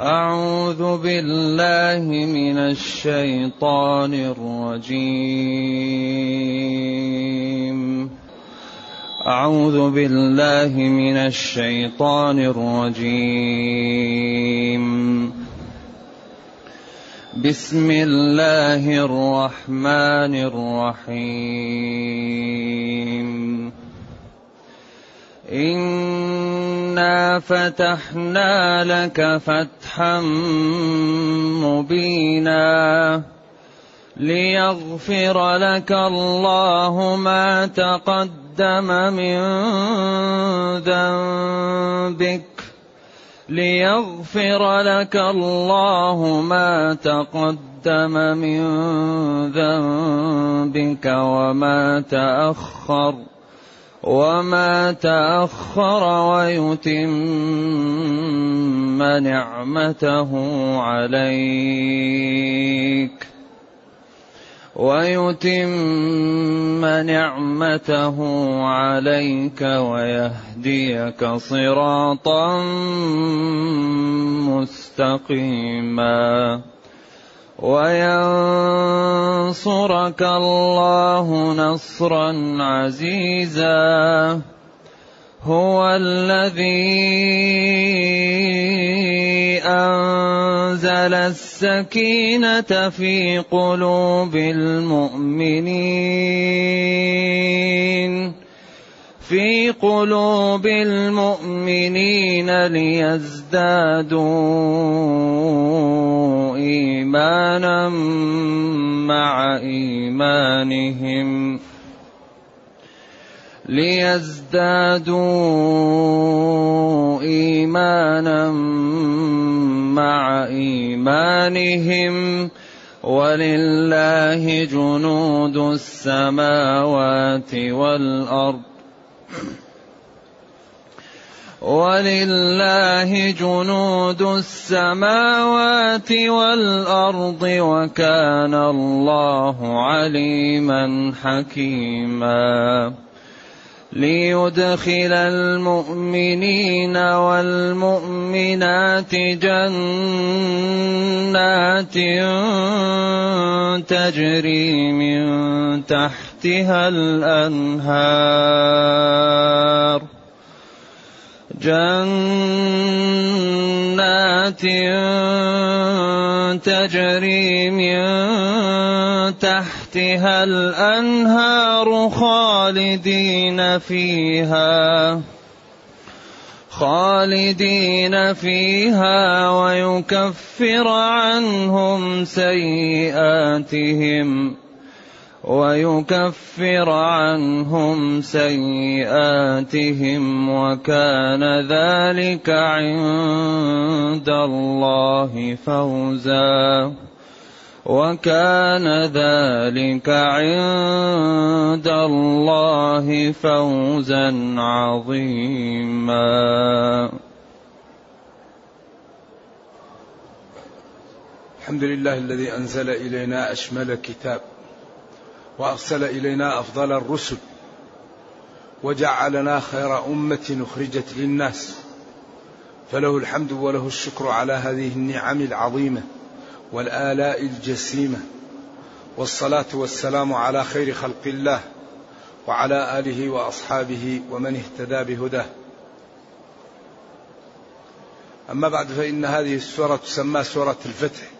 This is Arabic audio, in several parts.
أعوذ بالله من الشيطان الرجيم. أعوذ بالله من الشيطان الرجيم. بسم الله الرحمن الرحيم. إنا فتحنا لك فتحا مبينا ليغفر لك الله ما تقدم من ذنبك ليغفر لك الله ما تقدم من ذنبك وما تأخر وما تأخر ويتم نعمته عليك. ويتم نعمته عليك ويهديك صراطا مستقيما. وينصرك الله نصرا عزيزا. هو الذي أنزل السكينة في قلوب المؤمنين. في قلوب المؤمنين ليزدادوا إيمانا مع إيمانهم. ليزدادوا إيمانا مع إيمانهم. ولله جنود السماوات والأرض. ولله جنود السماوات والأرض وكان الله عليما حكيما. ليدخل المؤمنين والمؤمنات جنات تجري من تحتها الأنهار جنات تجري من تحتها الأنهار خالدين فيها خالدين فيها ويكفر عنهم سيئاتهم ويكفر عنهم سيئاتهم وكان ذلك عند الله فوزا وكان ذلك عند الله فوزا عظيما الحمد لله الذي أنزل إلينا أشمل كتاب وأرسل إلينا أفضل الرسل وجعلنا خير أمة أخرجت للناس فله الحمد وله الشكر على هذه النعم العظيمة والآلاء الجسيمة والصلاة والسلام على خير خلق الله وعلى آله وأصحابه ومن اهتدى بهداه. أما بعد فإن هذه السورة تسمى سورة الفتح.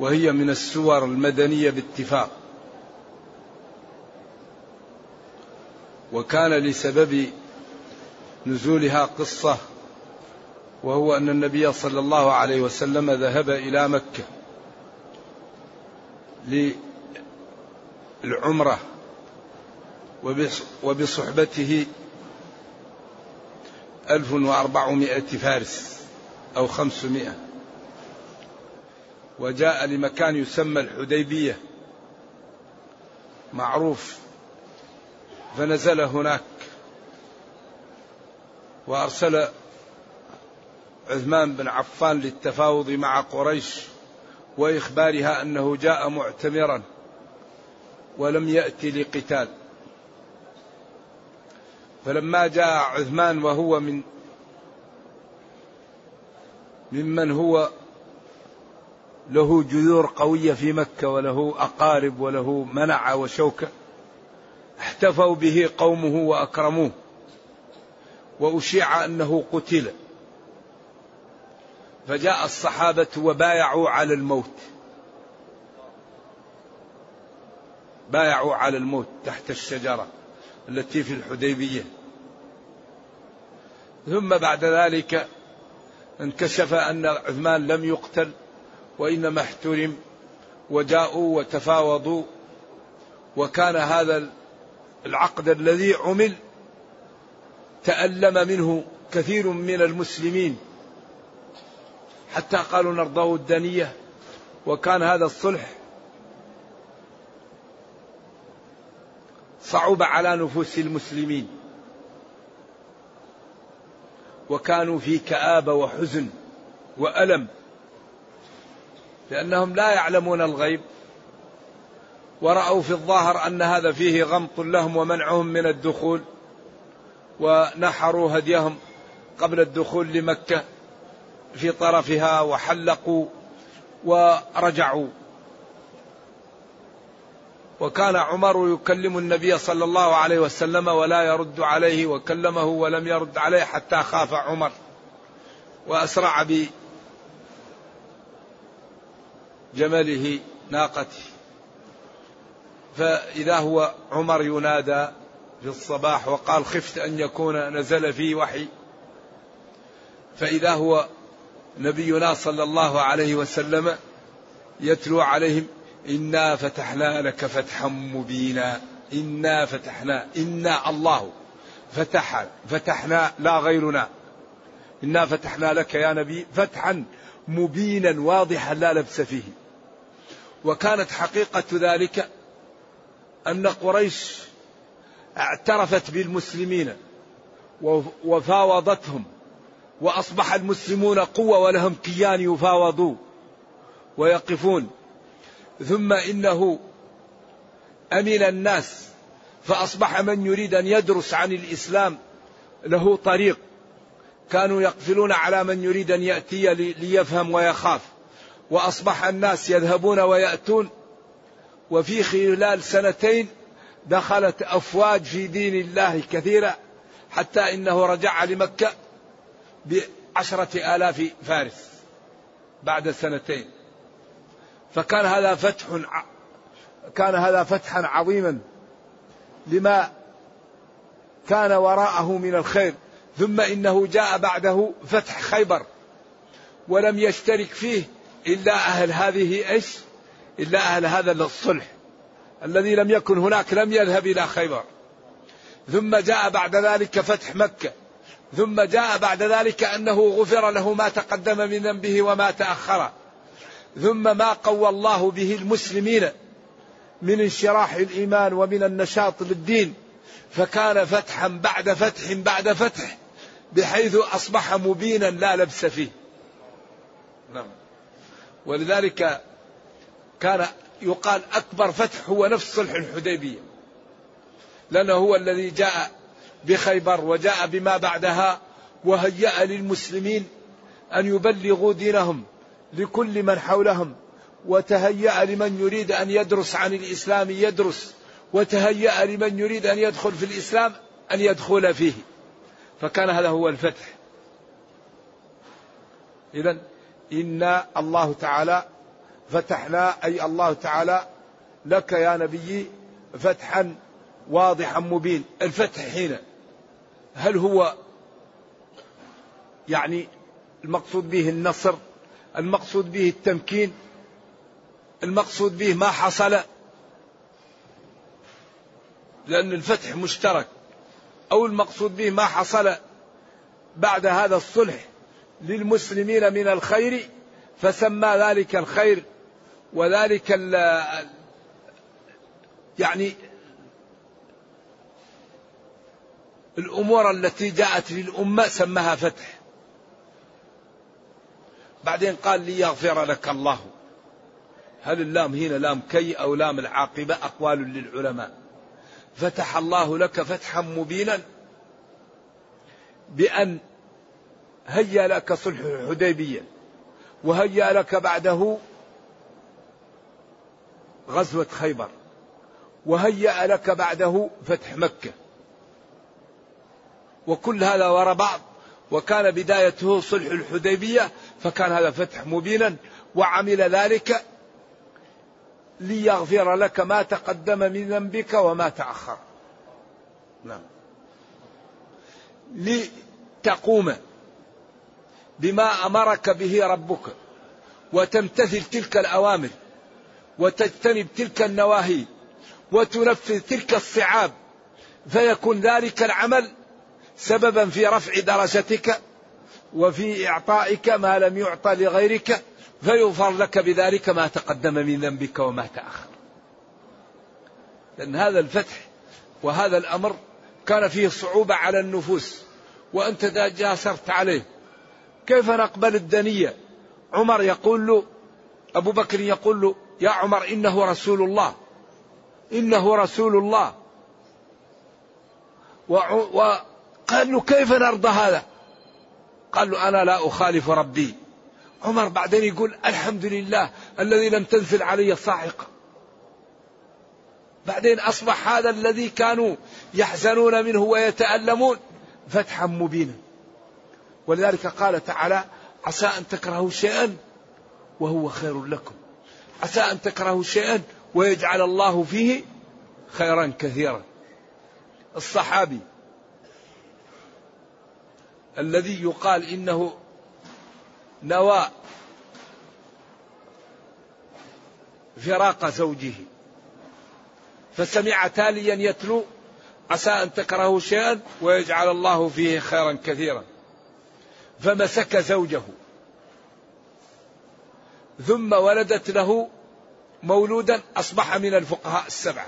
وهي من السور المدنية باتفاق. وكان لسبب نزولها قصة وهو أن النبي صلى الله عليه وسلم ذهب إلى مكة للعمرة وبصحبته ألف وأربعمائة فارس أو خمسمائة. وجاء لمكان يسمى الحديبية. معروف. فنزل هناك. وأرسل عثمان بن عفان للتفاوض مع قريش وإخبارها أنه جاء معتمرا ولم يأتي لقتال. فلما جاء عثمان وهو من ممن هو له جذور قوية في مكة وله أقارب وله منع وشوكة. احتفوا به قومه وأكرموه. وأشيع أنه قتل. فجاء الصحابة وبايعوا على الموت. بايعوا على الموت تحت الشجرة التي في الحديبية. ثم بعد ذلك انكشف أن عثمان لم يقتل. وإنما احترم وجاءوا وتفاوضوا وكان هذا العقد الذي عمل تألم منه كثير من المسلمين حتى قالوا نرضاه الدنية وكان هذا الصلح صعب على نفوس المسلمين وكانوا في كآبة وحزن وألم لأنهم لا يعلمون الغيب. ورأوا في الظاهر أن هذا فيه غمط لهم ومنعهم من الدخول ونحروا هديهم قبل الدخول لمكة في طرفها وحلقوا ورجعوا. وكان عمر يكلم النبي صلى الله عليه وسلم ولا يرد عليه وكلمه ولم يرد عليه حتى خاف عمر وأسرع بجمله ناقته. فإذا هو عمر ينادى في الصباح وقال خفت أن يكون نزل في وحي. فإذا هو نبينا صلى الله عليه وسلم يتلو عليهم إنا فتحنا لك فتحا مبينا إنا فتحنا إنا الله فتح فتحنا لا غيرنا إنا فتحنا لك يا نبي فتحا مبينا واضحا لا لبس فيه. وكانت حقيقة ذلك أن قريش اعترفت بالمسلمين وفاوضتهم وأصبح المسلمون قوة ولهم كيان يفاوضوا ويقفون. ثم إنه أمن الناس فأصبح من يريد أن يدرس عن الإسلام له طريق. كانوا يقفلون على من يريد أن يأتي ليفهم ويخاف. وأصبح الناس يذهبون ويأتون. وفي خلال سنتين دخلت أفواج في دين الله كثيرة حتى إنه رجع لمكة بعشرة آلاف فارس بعد سنتين. فكان هذا فتح كان هذا فتحا عظيما لما كان وراءه من الخير. ثم إنه جاء بعده فتح خيبر ولم يشترك فيه إلا أهل هذه إيش؟ إلا أهل هذا الصلح الذي لم يكن هناك لم يذهب إلى خيبر ثم جاء بعد ذلك فتح مكة ثم جاء بعد ذلك أنه غفر له ما تقدم من ذنبه وما تأخر ثم ما قوى الله به المسلمين من انشراح الإيمان ومن النشاط للدين فكان فتحا بعد فتح بعد فتح بحيث أصبح مبينا لا لبس فيه. نعم. ولذلك كان يقال أكبر فتح هو نفس صلح الحديبية. لأنه هو الذي جاء بخيبر وجاء بما بعدها وهيأ للمسلمين أن يبلغوا دينهم لكل من حولهم وتهيأ لمن يريد أن يدرس عن الإسلام يدرس وتهيأ لمن يريد أن يدخل في الإسلام أن يدخل فيه فكان هذا هو الفتح إذا إنا الله تعالى فتحنا أي الله تعالى لك يا نبي فتحا واضحا مبين الفتح حين هل هو يعني المقصود به النصر المقصود به التمكين المقصود به ما حصل؟ لأن الفتح مشترك. أو المقصود به ما حصل بعد هذا الصلح؟ للمسلمين من الخير فسمى ذلك الخير وذلك ال يعني الأمور التي جاءت للأمة سماها فتح. بعدين قال لي يغفر لك الله. هل اللام هنا لام كي أو لام العاقبة؟ أقوال للعلماء. فتح الله لك فتحا مبينا بأن هيا لك صلح الحديبية وهيأ لك بعده غزوة خيبر وهيأ لك بعده فتح مكة. وكل هذا وراء بعض وكان بدايته صلح الحديبية فكان هذا فتح مبينا وعمل ذلك ليغفر لك ما تقدم من ذنبك وما تأخر. نعم. لتقوم. بما أمرك به ربك وتمتثل تلك الأوامر وتجتنب تلك النواهي وتنفذ تلك الصعاب فيكون ذلك العمل سببا في رفع درجتك وفي إعطائك ما لم يعطى لغيرك فيغفر لك بذلك ما تقدم من ذنبك وما تأخر. لأن هذا الفتح وهذا الأمر كان فيه صعوبة على النفوس وأنت جاسرت عليه. كيف نقبل الدنية؟ عمر يقول له أبو بكر يقول له يا عمر إنه رسول الله إنه رسول الله. وقال له كيف نرضى هذا؟ قال له أنا لا أخالف ربي. عمر بعدين يقول الحمد لله الذي لم تنزل علي الصاعقه بعدين أصبح هذا الذي كانوا يحزنون منه ويتألمون. فتحا مبينا. ولذلك قال تعالى عسى أن تكرهوا شيئا وهو خير لكم. عسى أن تكرهوا شيئا ويجعل الله فيه خيرا كثيرا. الصحابي الذي يقال إنه نوى فراق زوجه فسمع تاليا يتلو عسى أن تكرهوا شيئا ويجعل الله فيه خيرا كثيرا. فمسك زوجه. ثم ولدت له مولودا أصبح من الفقهاء السبعة.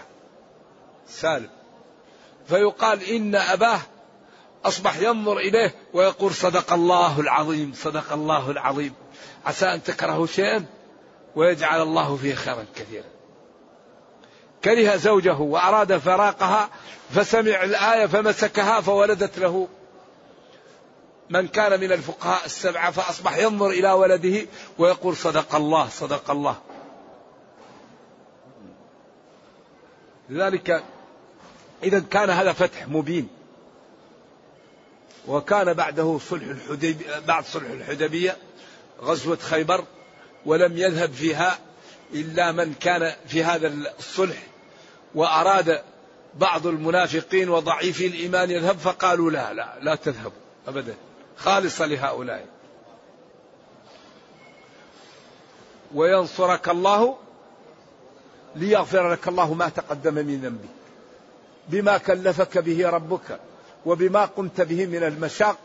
سالم. فيقال إن أباه أصبح ينظر إليه ويقول صدق الله العظيم صدق الله العظيم. عسى أن تكرهوا شيئا ويجعل الله فيه خيرا كثيرا. كره زوجه وأراد فراقها فسمع الآية فمسكها فولدت له من كان من الفقهاء السبعة فأصبح ينظر إلى ولده ويقول صدق الله صدق الله. لذلك إذا كان هذا فتح مبين. وكان بعده صلح الحديبية بعد صلح الحديبية غزوة خيبر ولم يذهب فيها إلا من كان في هذا الصلح وأراد بعض المنافقين وضعيفي الإيمان يذهب فقالوا لا لا لا تذهبوا أبدا. خالصة لهؤلاء. وينصرك الله ليغفر لك الله ما تقدم من ذنبك. بما كلفك به ربك وبما قمت به من المشاق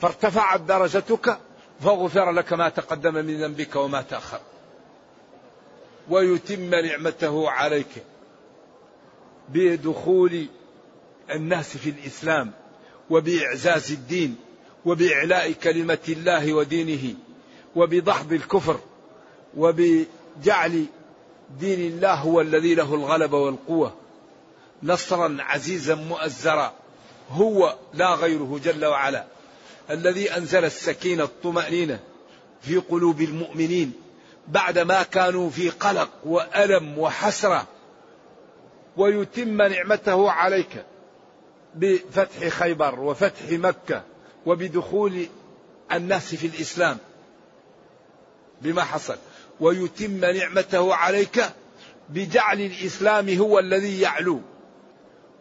فارتفعت درجتك فغفر لك ما تقدم من ذنبك وما تأخر. ويتم نعمته عليك بدخول الناس في الإسلام وبإعزاز الدين وبإعلاء كلمة الله ودينه وبدحض الكفر وبجعل دين الله هو الذي له الغلبة والقوة. نصرا عزيزا مؤزرا هو لا غيره جل وعلا. الذي أنزل السكينة الطمأنينة في قلوب المؤمنين بعدما كانوا في قلق وألم وحسرة. ويتم نعمته عليك بفتح خيبر وفتح مكة وبدخول الناس في الإسلام بما حصل. ويتم نعمته عليك بجعل الإسلام هو الذي يعلو.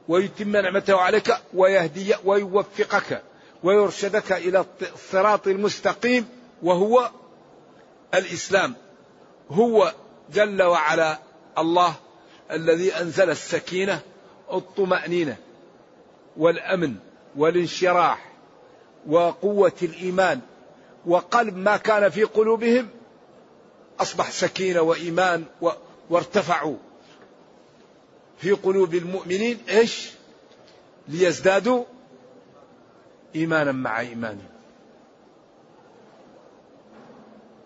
ويتم نعمته عليك ويهدي ويوفقك ويرشدك إلى الصراط المستقيم وهو الإسلام. هو جل وعلا الله الذي أنزل السكينة الطمأنينة والأمن والانشراح وقوة الإيمان وقلب ما كان في قلوبهم أصبح سكينة وإيمان وارتفعوا في قلوب المؤمنين إيش؟ ليزدادوا إيمانا مع إيمانهم.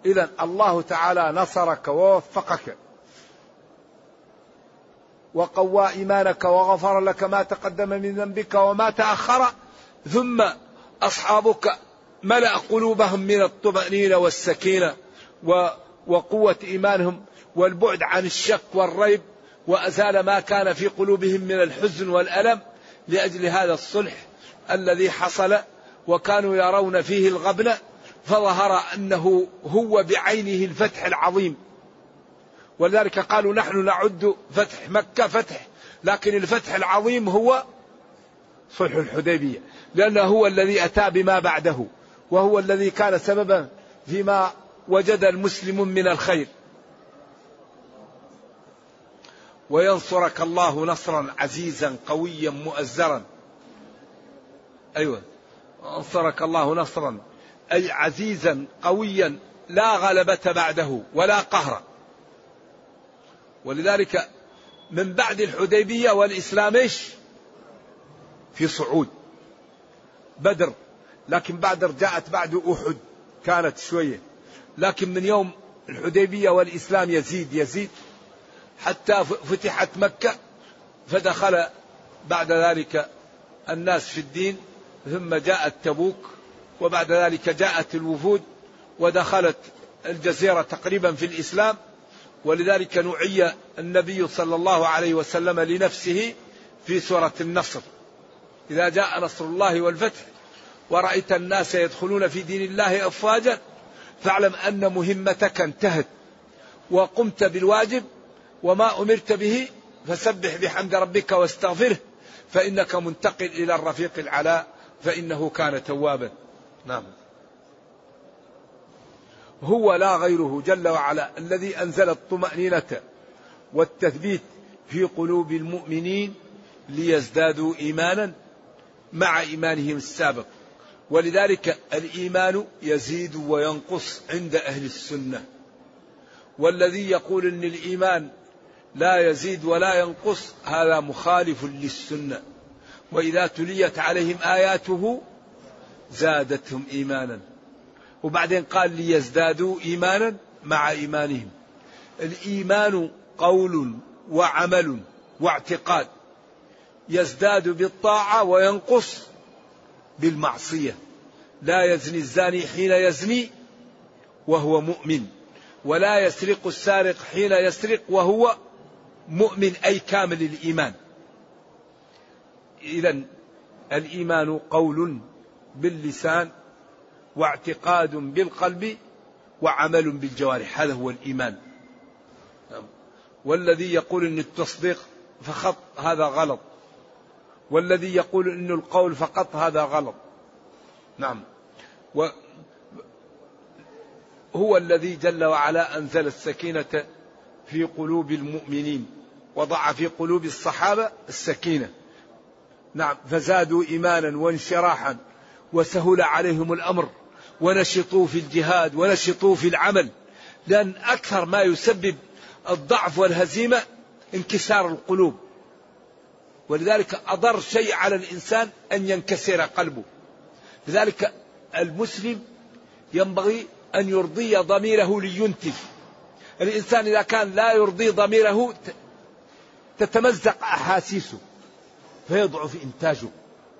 إذا الله تعالى نصرك ووفقك وقوى إيمانك وغفر لك ما تقدم من ذنبك وما تأخر ثم أصحابك ملأ قلوبهم من الطمأنينة والسكينة وقوة إيمانهم والبعد عن الشك والريب وأزال ما كان في قلوبهم من الحزن والألم لأجل هذا الصلح الذي حصل وكانوا يرون فيه الغبن فظهر أنه هو بعينه الفتح العظيم. ولذلك قالوا نحن نعد فتح مكة فتح لكن الفتح العظيم هو صلح الحديبية. لأنه هو الذي أتى بما بعده وهو الذي كان سببا فيما وجد المسلم من الخير. وينصرك الله نصرا عزيزا قويا مؤزرا. أيوه. انصرك الله نصرا أي عزيزا قويا لا غلبة بعده ولا قهر. ولذلك من بعد الحديبية والإسلام إيش؟ في صعود. بدر. لكن بدر جاءت بعد أحد كانت شوية. لكن من يوم الحديبية والإسلام يزيد يزيد. حتى فتحت مكة فدخل بعد ذلك الناس في الدين ثم جاءت تبوك وبعد ذلك جاءت الوفود ودخلت الجزيرة تقريبا في الإسلام. ولذلك نعي النبي صلى الله عليه وسلم لنفسه في سورة النصر. إذا جاء نصر الله والفتح ورأيت الناس يدخلون في دين الله أفواجا فاعلم أن مهمتك انتهت وقمت بالواجب وما أمرت به فسبح بحمد ربك واستغفره فإنك منتقل إلى الرفيق العلاء فإنه كان توابا. نعم. هو لا غيره جل وعلا الذي أنزل الطمأنينة والتثبيت في قلوب المؤمنين ليزدادوا إيمانا. مع إيمانهم السابق. ولذلك الإيمان يزيد وينقص عند أهل السنة. والذي يقول أن الإيمان لا يزيد ولا ينقص هذا مخالف للسنة. وإذا تليت عليهم آياته زادتهم إيمانا. وبعدين قال ليزدادوا إيمانا مع إيمانهم. الإيمان قول وعمل واعتقاد. يزداد بالطاعة وينقص بالمعصية. لا يزني الزاني حين يزني وهو مؤمن ولا يسرق السارق حين يسرق وهو مؤمن أي كامل الإيمان. إذا الإيمان قول باللسان واعتقاد بالقلب وعمل بالجوارح هذا هو الإيمان. والذي يقول أن التصديق فقط هذا غلط. والذي يقول أن القول فقط هذا غلط. نعم. و هو الذي جل وعلا أنزل السكينة في قلوب المؤمنين وضع في قلوب الصحابة السكينة. نعم. فزادوا إيمانا وانشراحا وسهل عليهم الأمر ونشطوا في الجهاد ونشطوا في العمل. لأن أكثر ما يسبب الضعف والهزيمة انكسار القلوب. ولذلك أضر شيء على الإنسان أن ينكسر قلبه. لذلك المسلم ينبغي أن يرضي ضميره لينتج. الإنسان إذا كان لا يرضي ضميره تتمزق أحاسيسه فيضعف إنتاجه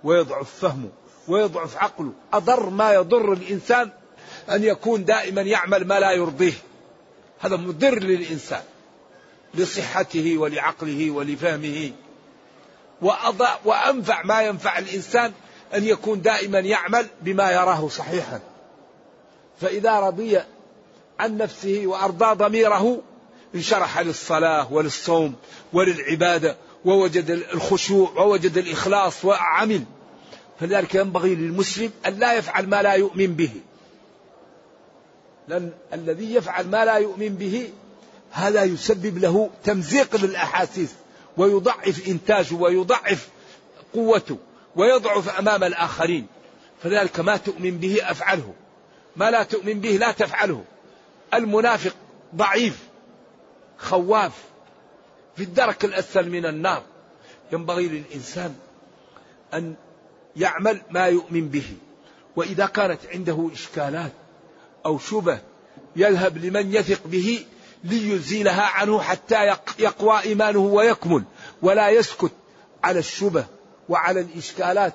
ويضعف فهمه ويضعف عقله. أضر ما يضر الإنسان أن يكون دائما يعمل ما لا يرضيه. هذا مضر للإنسان لصحته ولعقله ولفهمه. وأنفع ما ينفع الإنسان أن يكون دائما يعمل بما يراه صحيحا. فإذا رضي عن نفسه وأرضى ضميره انشرح للصلاة وللصوم وللعبادة ووجد الخشوع ووجد الإخلاص وعمل فلذلك ينبغي للمسلم أن لا يفعل ما لا يؤمن به. لأن الذي يفعل ما لا يؤمن به هذا يسبب له تمزيق للأحاسيس. ويضعف إنتاجه ويضعف قوته ويضعف أمام الآخرين. فذلك ما تؤمن به أفعله. ما لا تؤمن به لا تفعله. المنافق ضعيف خواف في الدرك الأسفل من النار. ينبغي للإنسان أن يعمل ما يؤمن به. وإذا كانت عنده إشكالات أو شبه يذهب لمن يثق به ليزيلها عنه حتى يقوى إيمانه ويكمل. ولا يسكت على الشبه وعلى الإشكالات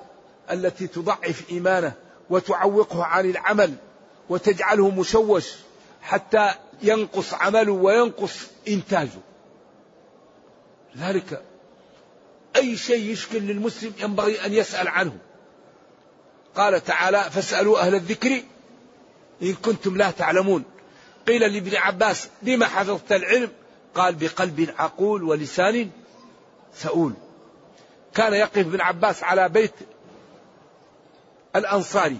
التي تضعف إيمانه وتعوقه عن العمل وتجعله مشوش حتى ينقص عمله وينقص إنتاجه. لذلك أي شيء يشكل للمسلم ينبغي أن يسأل عنه. قال تعالى فاسألوا أهل الذكر إن كنتم لا تعلمون. قيل لابن عباس بما حفظت العلم؟ قال بقلب عقول ولسان سؤول. كان يقف ابن عباس على بيت الأنصاري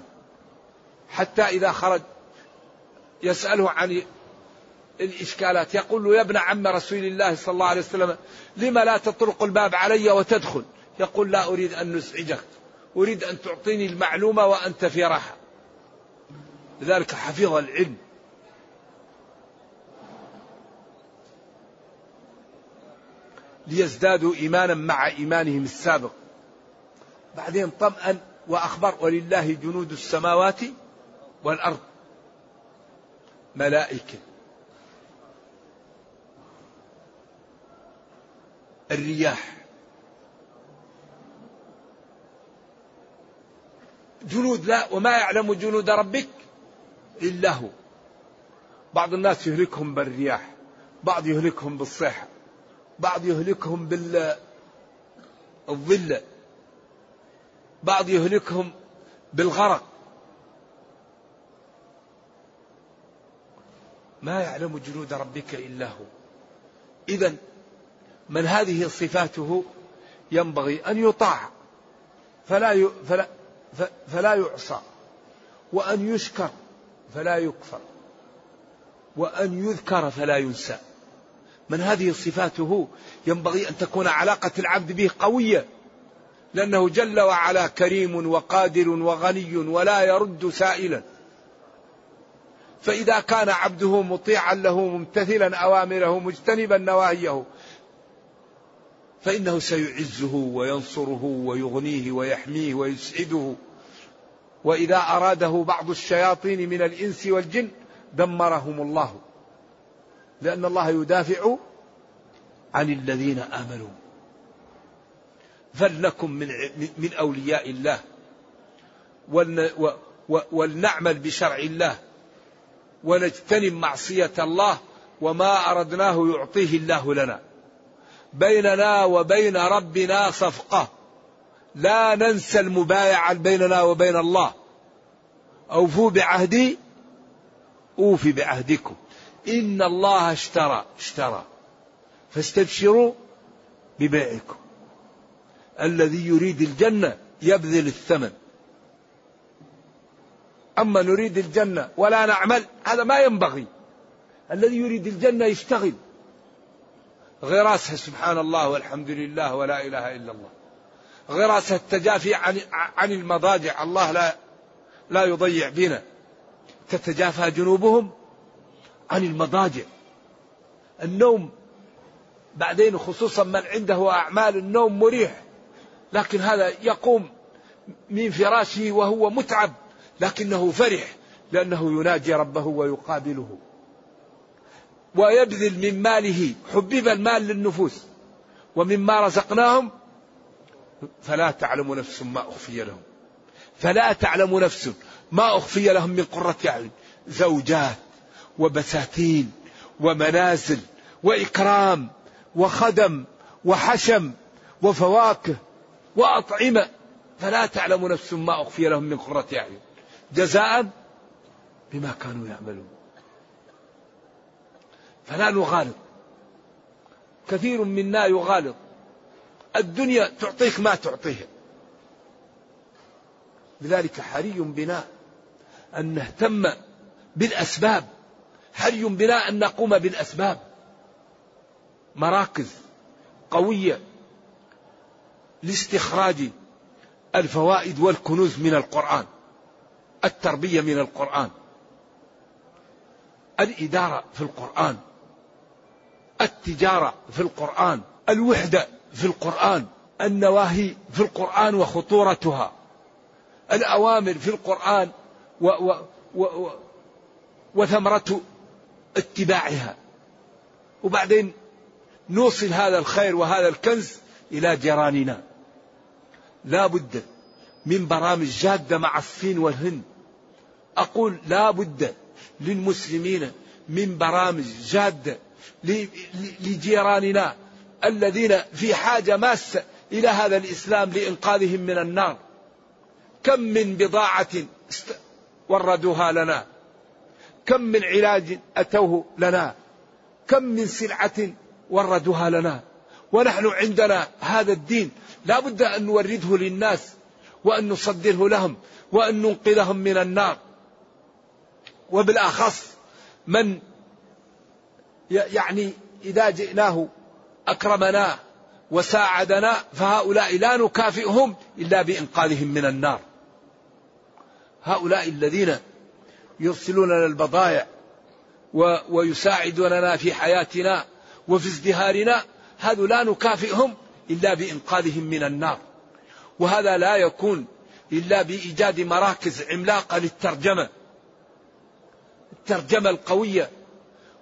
حتى إذا خرج يسأله عن الإشكالات يقول له يا ابن عم رسول الله صلى الله عليه وسلم لما لا تطرق الباب علي وتدخل؟ يقول لا أريد أن نزعجك أريد أن تعطيني المعلومة وأنت في راحة. لذلك حفظ العلم. ليزدادوا إيمانا مع إيمانهم السابق. بعدين طمأن وأخبر ولله جنود السماوات والأرض. ملائكة. الرياح. جنود لا وما يعلم جنود ربك إلا هو. بعض الناس يهلكهم بالرياح بعض يهلكهم بالصيحة بعض يهلكهم بالظل بعض يهلكهم بالغرق. ما يعلم جنود ربك إلا هو. إذا من هذه صفاته ينبغي أن يطاع. فلا فلا فلا يعصى. وأن يشكر فلا يكفر. وأن يذكر فلا ينسى. من هذه صفاته ينبغي أن تكون علاقة العبد به قوية لأنه جل وعلا كريم وقادر وغني ولا يرد سائلا. فإذا كان عبده مطيعا له ممتثلا أوامره مجتنبا نواهيه فإنه سيعزه وينصره ويغنيه ويحميه ويسعده. وإذا أراده بعض الشياطين من الإنس والجن دمرهم الله. لأن الله يدافع عن الذين آمنوا. فلنكن من من أولياء الله. ولنعمل بشرع الله. ونجتنب معصية الله وما أردناه يعطيه الله لنا. بيننا وبين ربنا صفقة. لا ننسى المبايعة بيننا وبين الله. أوفوا بعهدي أوفي بعهدكم. إن الله اشترى اشترى. فاستبشروا ببيعكم الذي يريد الجنة يبذل الثمن. أما نريد الجنة ولا نعمل هذا ما ينبغي. الذي يريد الجنة يشتغل. غراسها سبحان الله والحمد لله ولا إله إلا الله. غراسة التجافي عن, عن المضاجع. الله لا لا يضيع بنا. تتجافى جنوبهم؟ عن المضاجع. النوم بعدين خصوصا من عنده أعمال النوم مريح لكن هذا يقوم من فراشه وهو متعب لكنه فرح لأنه يناجي ربه ويقابله. ويبذل من ماله حبب المال للنفوس. ومما رزقناهم فلا تعلم نفس ما أخفي لهم. فلا تعلم نفس ما أخفي لهم من قرة أعين. زوجات وبساتين ومنازل وإكرام وخدم وحشم وفواكه وأطعمة. فلا تعلم نفس ما أخفي لهم من قرة أعين. جزاء بما كانوا يعملون. فلا نغالط. كثير منا يغالط. الدنيا تعطيك ما تعطيها لذلك حري بنا أن نهتم بالأسباب. حري بنا أن نقوم بالأسباب؟ مراكز قوية لاستخراج الفوائد والكنوز من القرآن التربية من القرآن الإدارة في القرآن التجارة في القرآن الوحدة في القرآن النواهي في القرآن وخطورتها الأوامر في القرآن و و و و وثمرة اتباعها. وبعدين نوصل هذا الخير وهذا الكنز إلى جيراننا. لا بد من برامج جادة مع الصين والهند. أقول لا بد للمسلمين من برامج جادة لجيراننا الذين في حاجة ماسة إلى هذا الإسلام لإنقاذهم من النار. كم من بضاعة وردوها لنا. كم من علاج أتوه لنا؟ كم من سلعة وردوها لنا؟ ونحن عندنا هذا الدين. لا بد أن نورده للناس وأن نصدره لهم وأن ننقذهم من النار. وبالأخص من يعني إذا جئناه أكرمنا وساعدنا فهؤلاء لا نكافئهم إلا بإنقاذهم من النار. هؤلاء الذين يرسلون لنا البضائع ويساعدوننا في حياتنا وفي ازدهارنا هذا لا نكافئهم إلا بإنقاذهم من النار. وهذا لا يكون إلا بإيجاد مراكز عملاقة للترجمة. الترجمة القوية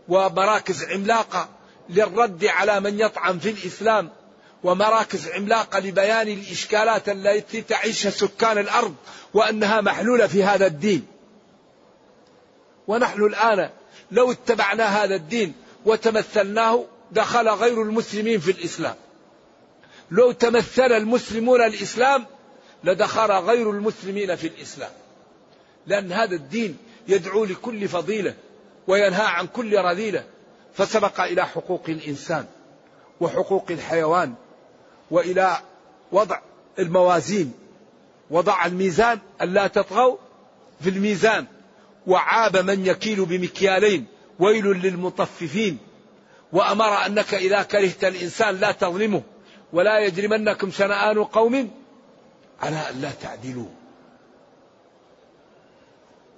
ومراكز عملاقة للرد على من يطعن في الإسلام ومراكز عملاقة لبيان الإشكالات التي تعيشها سكان الأرض وأنها محلولة في هذا الدين. ونحن الآن لو اتبعنا هذا الدين وتمثلناه دخل غير المسلمين في الإسلام. لو تمثل المسلمون الإسلام لدخل غير المسلمين في الإسلام. لأن هذا الدين يدعو لكل فضيلة وينهى عن كل رذيلة. فسبق إلى حقوق الإنسان وحقوق الحيوان وإلى وضع الموازين وضع الميزان ألا تطغوا في الميزان. وعاب من يكيل بمكيالين ويل للمطففين. وأمر أنك إذا كرهت الإنسان لا تظلمه ولا يجرمنكم شنآن قوم على أن لا تعدلوا.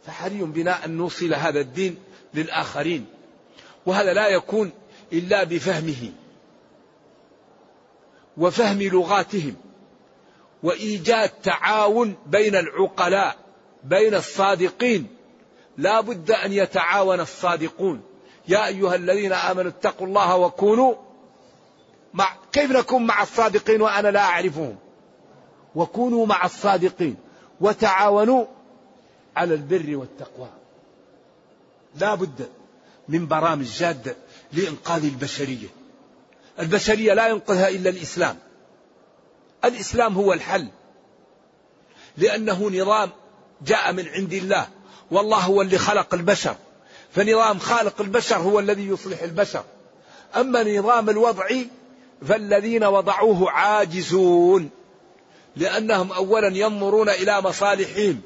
فحري بنا أن نوصل هذا الدين للآخرين. وهذا لا يكون إلا بفهمه وفهم لغاتهم وإيجاد تعاون بين العقلاء بين الصادقين. لا بد أن يتعاون الصادقون. يا أيها الذين آمنوا اتقوا الله وكونوا مع كيف نكون مع الصادقين وأنا لا أعرفهم؟ وكونوا مع الصادقين. وتعاونوا على البر والتقوى. لا بد من برامج جادة لإنقاذ البشرية. البشرية لا ينقذها إلا الإسلام. الإسلام هو الحل. لأنه نظام جاء من عند الله. والله هو اللي خلق البشر. فنظام خالق البشر هو الذي يصلح البشر. أما نظام الوضعي فالذين وضعوه عاجزون لأنهم أولا ينظرون إلى مصالحهم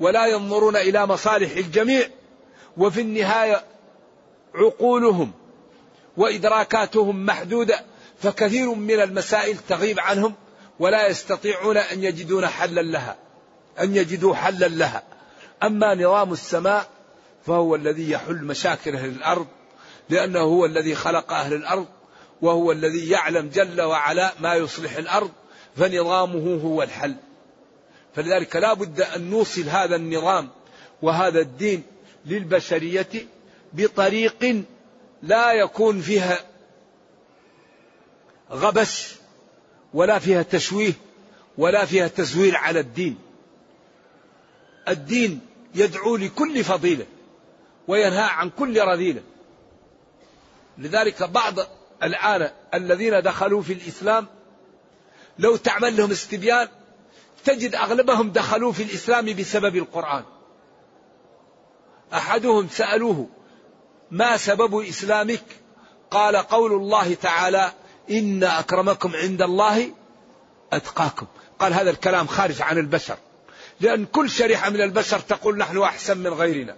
ولا ينظرون إلى مصالح الجميع وفي النهاية عقولهم وإدراكاتهم محدودة فكثير من المسائل تغيب عنهم ولا يستطيعون أن يجدون حلا لها أن يجدوا حلا لها. أما نظام السماء فهو الذي يحل مشاكل أهل الأرض لأنه هو الذي خلق أهل الأرض وهو الذي يعلم جل وعلا ما يصلح الأرض فنظامه هو الحل. فلذلك لا بد أن نوصل هذا النظام وهذا الدين للبشرية بطريق لا يكون فيها غبش ولا فيها تشويه ولا فيها تزوير على الدين. الدين يدعو لكل فضيلة وينهى عن كل رذيلة. لذلك بعض الآن الذين دخلوا في الإسلام لو تعمل لهم استبيان تجد أغلبهم دخلوا في الإسلام بسبب القرآن. أحدهم سألوه ما سبب إسلامك؟ قال قول الله تعالى إن أكرمكم عند الله أتقاكم. قال هذا الكلام خارج عن البشر. لأن كل شريحة من البشر تقول نحن أحسن من غيرنا.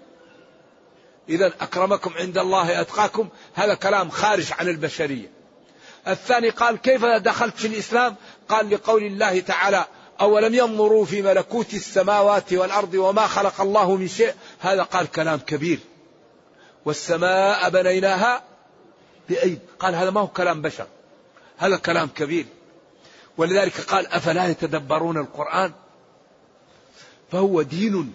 إذا أكرمكم عند الله أتقاكم. هذا كلام خارج عن البشرية. الثاني قال كيف دخلت في الإسلام؟ قال لقول الله تعالى أولم ينظروا في ملكوت السماوات والأرض وما خلق الله من شيء؟ هذا قال كلام كبير. والسماء بنيناها بأيد قال هذا ما هو كلام بشر. هذا كلام كبير. ولذلك قال أفلا يتدبرون القرآن؟ فهو دين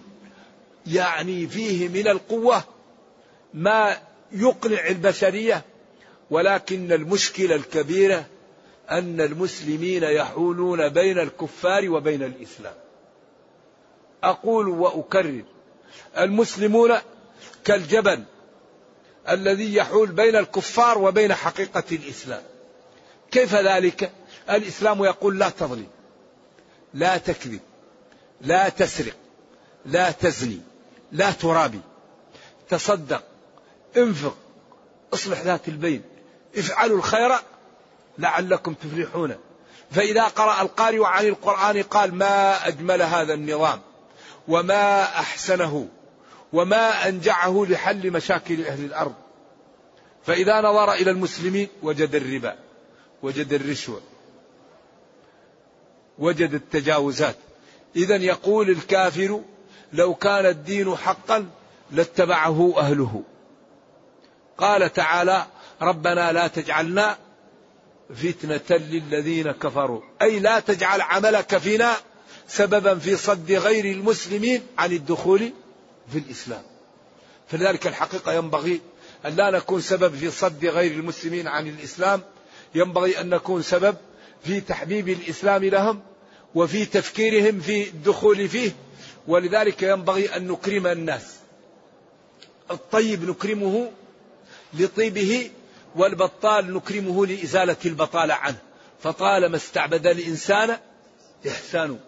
يعني فيه من القوة ما يقنع البشرية ولكن المشكلة الكبيرة أن المسلمين يحولون بين الكفار وبين الإسلام. أقول وأكرر المسلمون كالجبل الذي يحول بين الكفار وبين حقيقة الإسلام. كيف ذلك؟ الإسلام يقول لا تظلم لا تكذب. لا تسرق لا تزني لا ترابي. تصدق انفق اصلح ذات البين افعلوا الخير لعلكم تفلحون. فإذا قرأ القارئ عن القرآن قال ما أجمل هذا النظام وما أحسنه وما أنجعه لحل مشاكل أهل الأرض. فإذا نظر إلى المسلمين وجد الربا وجد الرشوة وجد التجاوزات. إذا يقول الكافر لو كان الدين حقا لاتبعه أهله. قال تعالى ربنا لا تجعلنا فتنة للذين كفروا. أي لا تجعل عملك فينا سببا في صد غير المسلمين عن الدخول في الإسلام. فلذلك الحقيقة ينبغي أن لا نكون سبب في صد غير المسلمين عن الإسلام. ينبغي أن نكون سبب في تحبيب الإسلام لهم وفي تفكيرهم في الدخول فيه ولذلك ينبغي أن نكرم الناس. الطيب نكرمه لطيبه والبطال نكرمه لإزالة البطالة عنه. فطالما استعبد الإنسان إحسانه.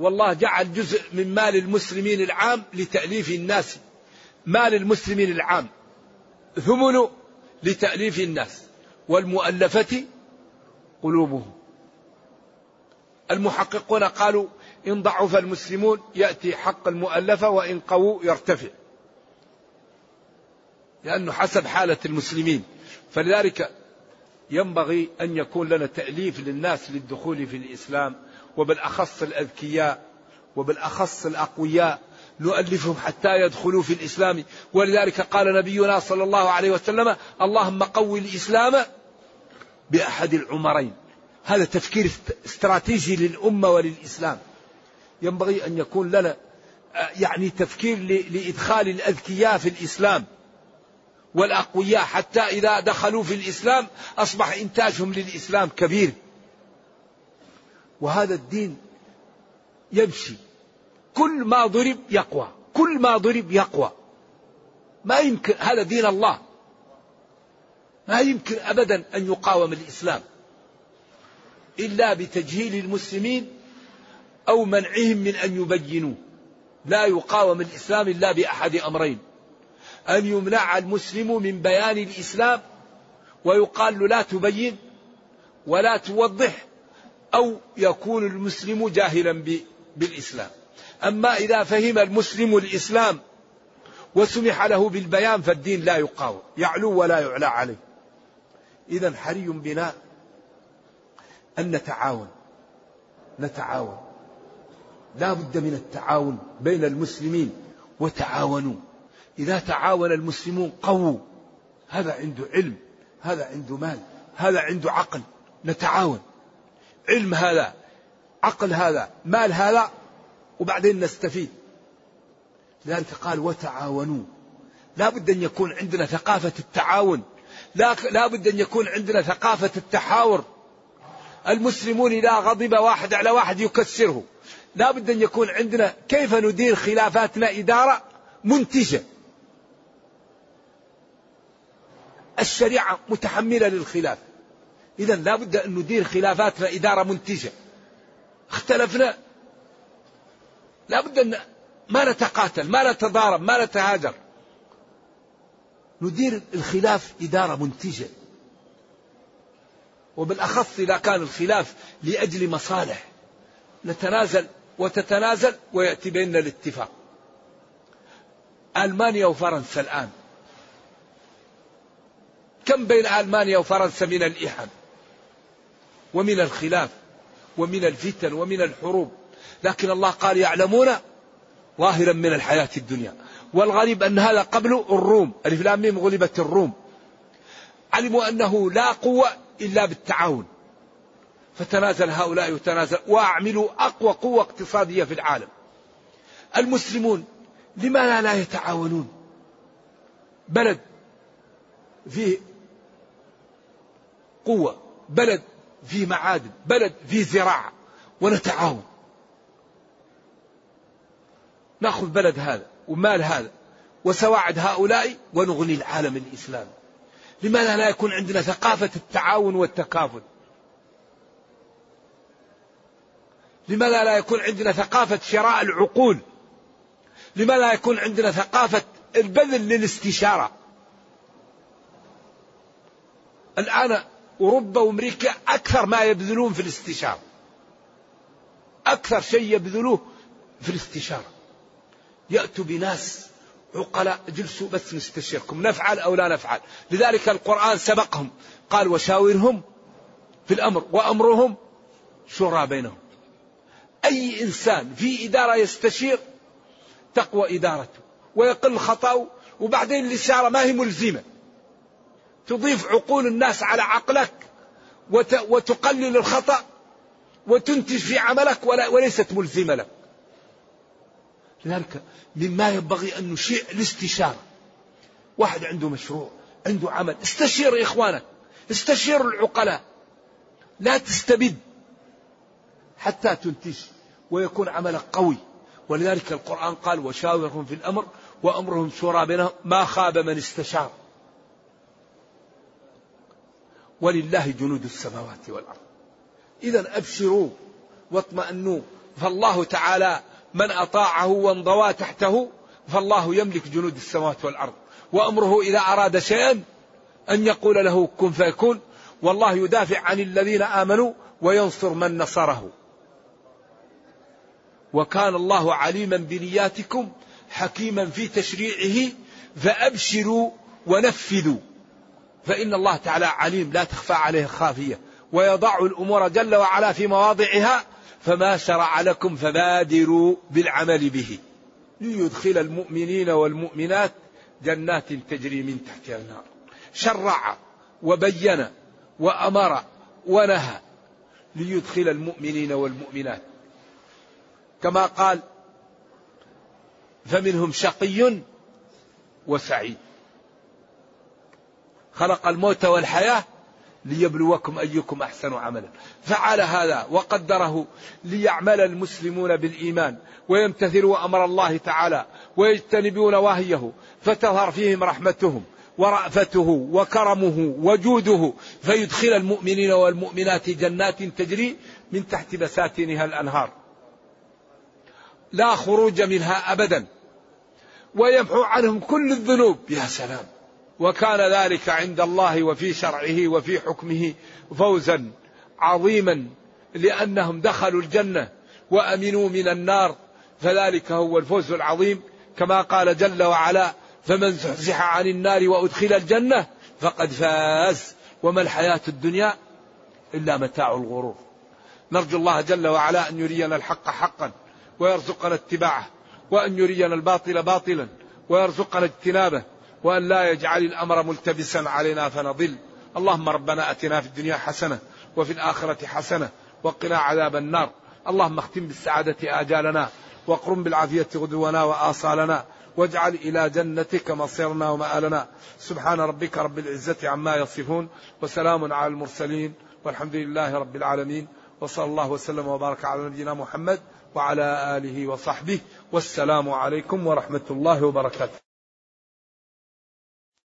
والله جعل جزء من مال المسلمين العام لتأليف الناس. مال المسلمين العام. ثمن لتأليف الناس. والمؤلفة قلوبهم. المحققون قالوا إن ضعف المسلمون يأتي حق المؤلفة وإن قووا يرتفع. لأنه حسب حالة المسلمين. فلذلك ينبغي أن يكون لنا تأليف للناس للدخول في الإسلام وبالأخص الأذكياء وبالأخص الأقوياء نؤلفهم حتى يدخلوا في الإسلام. ولذلك قال نبينا صلى الله عليه وسلم اللهم قوي الإسلام بأحد العمرين. هذا تفكير استراتيجي للأمة وللإسلام. ينبغي أن يكون لنا يعني تفكير لإدخال الأذكياء في الإسلام والأقوياء. حتى إذا دخلوا في الإسلام أصبح إنتاجهم للإسلام كبير. وهذا الدين يمشي. كل ما ضرب يقوى. كل ما ضرب يقوى. ما يمكن هذا دين الله. ما يمكن أبدا أن يقاوم الإسلام. إلا بتجهيل المسلمين أو منعهم من أن يبينوا لا يقاوم الإسلام إلا بأحد أمرين. أن يمنع المسلم من بيان الإسلام ويقال له لا تبين ولا توضح أو يكون المسلم جاهلا بالإسلام. أما إذا فهم المسلم الإسلام وسمح له بالبيان فالدين لا يقاوم يعلو ولا يعلى عليه. إذا حري بنا أن نتعاون. نتعاون. لا بد من التعاون بين المسلمين. وتعاونوا. إذا تعاون المسلمون قووا. هذا عنده علم. هذا عنده مال. هذا عنده عقل. نتعاون. علم هذا. عقل هذا. مال هذا. وبعدين نستفيد. لذلك قال وتعاونوا. لا بد أن يكون عندنا ثقافة التعاون. لا, لا بد أن يكون عندنا ثقافة التحاور. المسلمون إذا غضب واحد على واحد يكسره. لا بد أن يكون عندنا كيف ندير خلافاتنا إدارة منتجة. الشريعة متحملة للخلاف. إذا لا بد أن ندير خلافاتنا إدارة منتجة. اختلفنا. لا بد أن ما نتقاتل ما نتضارب ما نتهاجر. ندير الخلاف إدارة منتجة. وبالأخص إذا كان الخلاف لأجل مصالح نتنازل وتتنازل ويأتي بيننا الاتفاق. ألمانيا وفرنسا الآن. كم بين ألمانيا وفرنسا من الإحن ومن الخلاف ومن الفتن ومن الحروب؟ لكن الله قال يعلمون ظاهرا من الحياة الدنيا. والغريب أن هذا قبل الروم. ألف لام ميم غلبت الروم. علموا أنه لا قوة إلا بالتعاون. فتنازل هؤلاء وتنازل وأعملوا أقوى قوة اقتصادية في العالم. المسلمون لماذا لا يتعاونون؟ بلد فيه قوة بلد فيه معادن بلد فيه زراعة ونتعاون. نأخذ بلد هذا ومال هذا وسواعد هؤلاء ونغني العالم الإسلامي. لماذا لا يكون عندنا ثقافة التعاون والتكافل؟ لماذا لا يكون عندنا ثقافة شراء العقول؟ لماذا لا يكون عندنا ثقافة البذل للاستشارة؟ الآن أوروبا وأمريكا أكثر ما يبذلون في الاستشارة. أكثر شيء يبذلوه في الاستشارة. يأتوا بناس عقلاء جلسوا بس نستشيركم نفعل أو لا نفعل. لذلك القرآن سبقهم. قال وشاورهم في الأمر وأمرهم شورى بينهم. أي إنسان في إدارة يستشير تقوى إدارته ويقل خطأه وبعدين الاستشارة ما هي ملزمة. تضيف عقول الناس على عقلك وتقلل الخطأ وتنتج في عملك وليست ملزمة لك. لذلك مما ينبغي أن نشيع الاستشارة. واحد عنده مشروع عنده عمل. استشير إخوانك استشير العقلاء. لا تستبد حتى تنتج ويكون عملك قوي. ولذلك القرآن قال وشاورهم في الأمر وأمرهم شورى بينهم. ما خاب من استشار. ولله جنود السماوات والأرض. إذا أبشروا واطمأنوا فالله تعالى من أطاعه وانضوى تحته فالله يملك جنود السماوات والأرض. وأمره إذا أراد شيئا أن يقول له كن فيكون. والله يدافع عن الذين آمنوا وينصر من نصره. وكان الله عليما بنياتكم حكيما في تشريعه فأبشروا ونفذوا. فإن الله تعالى عليم لا تخفى عليه خافية ويضع الأمور جل وعلا في مواضعها فما شرع لكم فبادروا بالعمل به. ليدخل المؤمنين والمؤمنات جنات تجري من تحتها النار. شرع وبين وأمر ونهى ليدخل المؤمنين والمؤمنات. كما قال فمنهم شقي وسعيد. خلق الموت والحياة ليبلوكم أيكم أحسن عملا. فعل هذا وقدره ليعمل المسلمون بالإيمان ويمتثلوا أمر الله تعالى ويجتنبوا نواهيه فتظهر فيهم رحمتهم ورأفته وكرمه وجوده فيدخل المؤمنين والمؤمنات جنات تجري من تحت بساتينها الأنهار. لا خروج منها أبدا. ويمحو عنهم كل الذنوب. يا سلام. وكان ذلك عند الله وفي شرعه وفي حكمه فوزا عظيما لأنهم دخلوا الجنة وأمنوا من النار. فذلك هو الفوز العظيم. كما قال جل وعلا فمن زحزح عن النار وأدخل الجنة فقد فاز. وما الحياة الدنيا إلا متاع الغرور. نرجو الله جل وعلا أن يرينا الحق حقا ويرزقنا اتباعه وأن يرينا الباطل باطلا ويرزقنا اجتنابه. وأن لا يجعل الأمر ملتبسا علينا فنضل. اللهم ربنا أتنا في الدنيا حسنة وفي الآخرة حسنة وقنا عذاب النار. اللهم اختم بالسعادة آجالنا واقرم بالعافية غدونا وآصالنا واجعل إلى جنتك مصيرنا ومآلنا. سبحان ربك رب العزة عما يصفون وسلام على المرسلين والحمد لله رب العالمين. وصلى الله وسلم وبارك على نبينا محمد وعلى آله وصحبه. والسلام عليكم ورحمة الله وبركاته.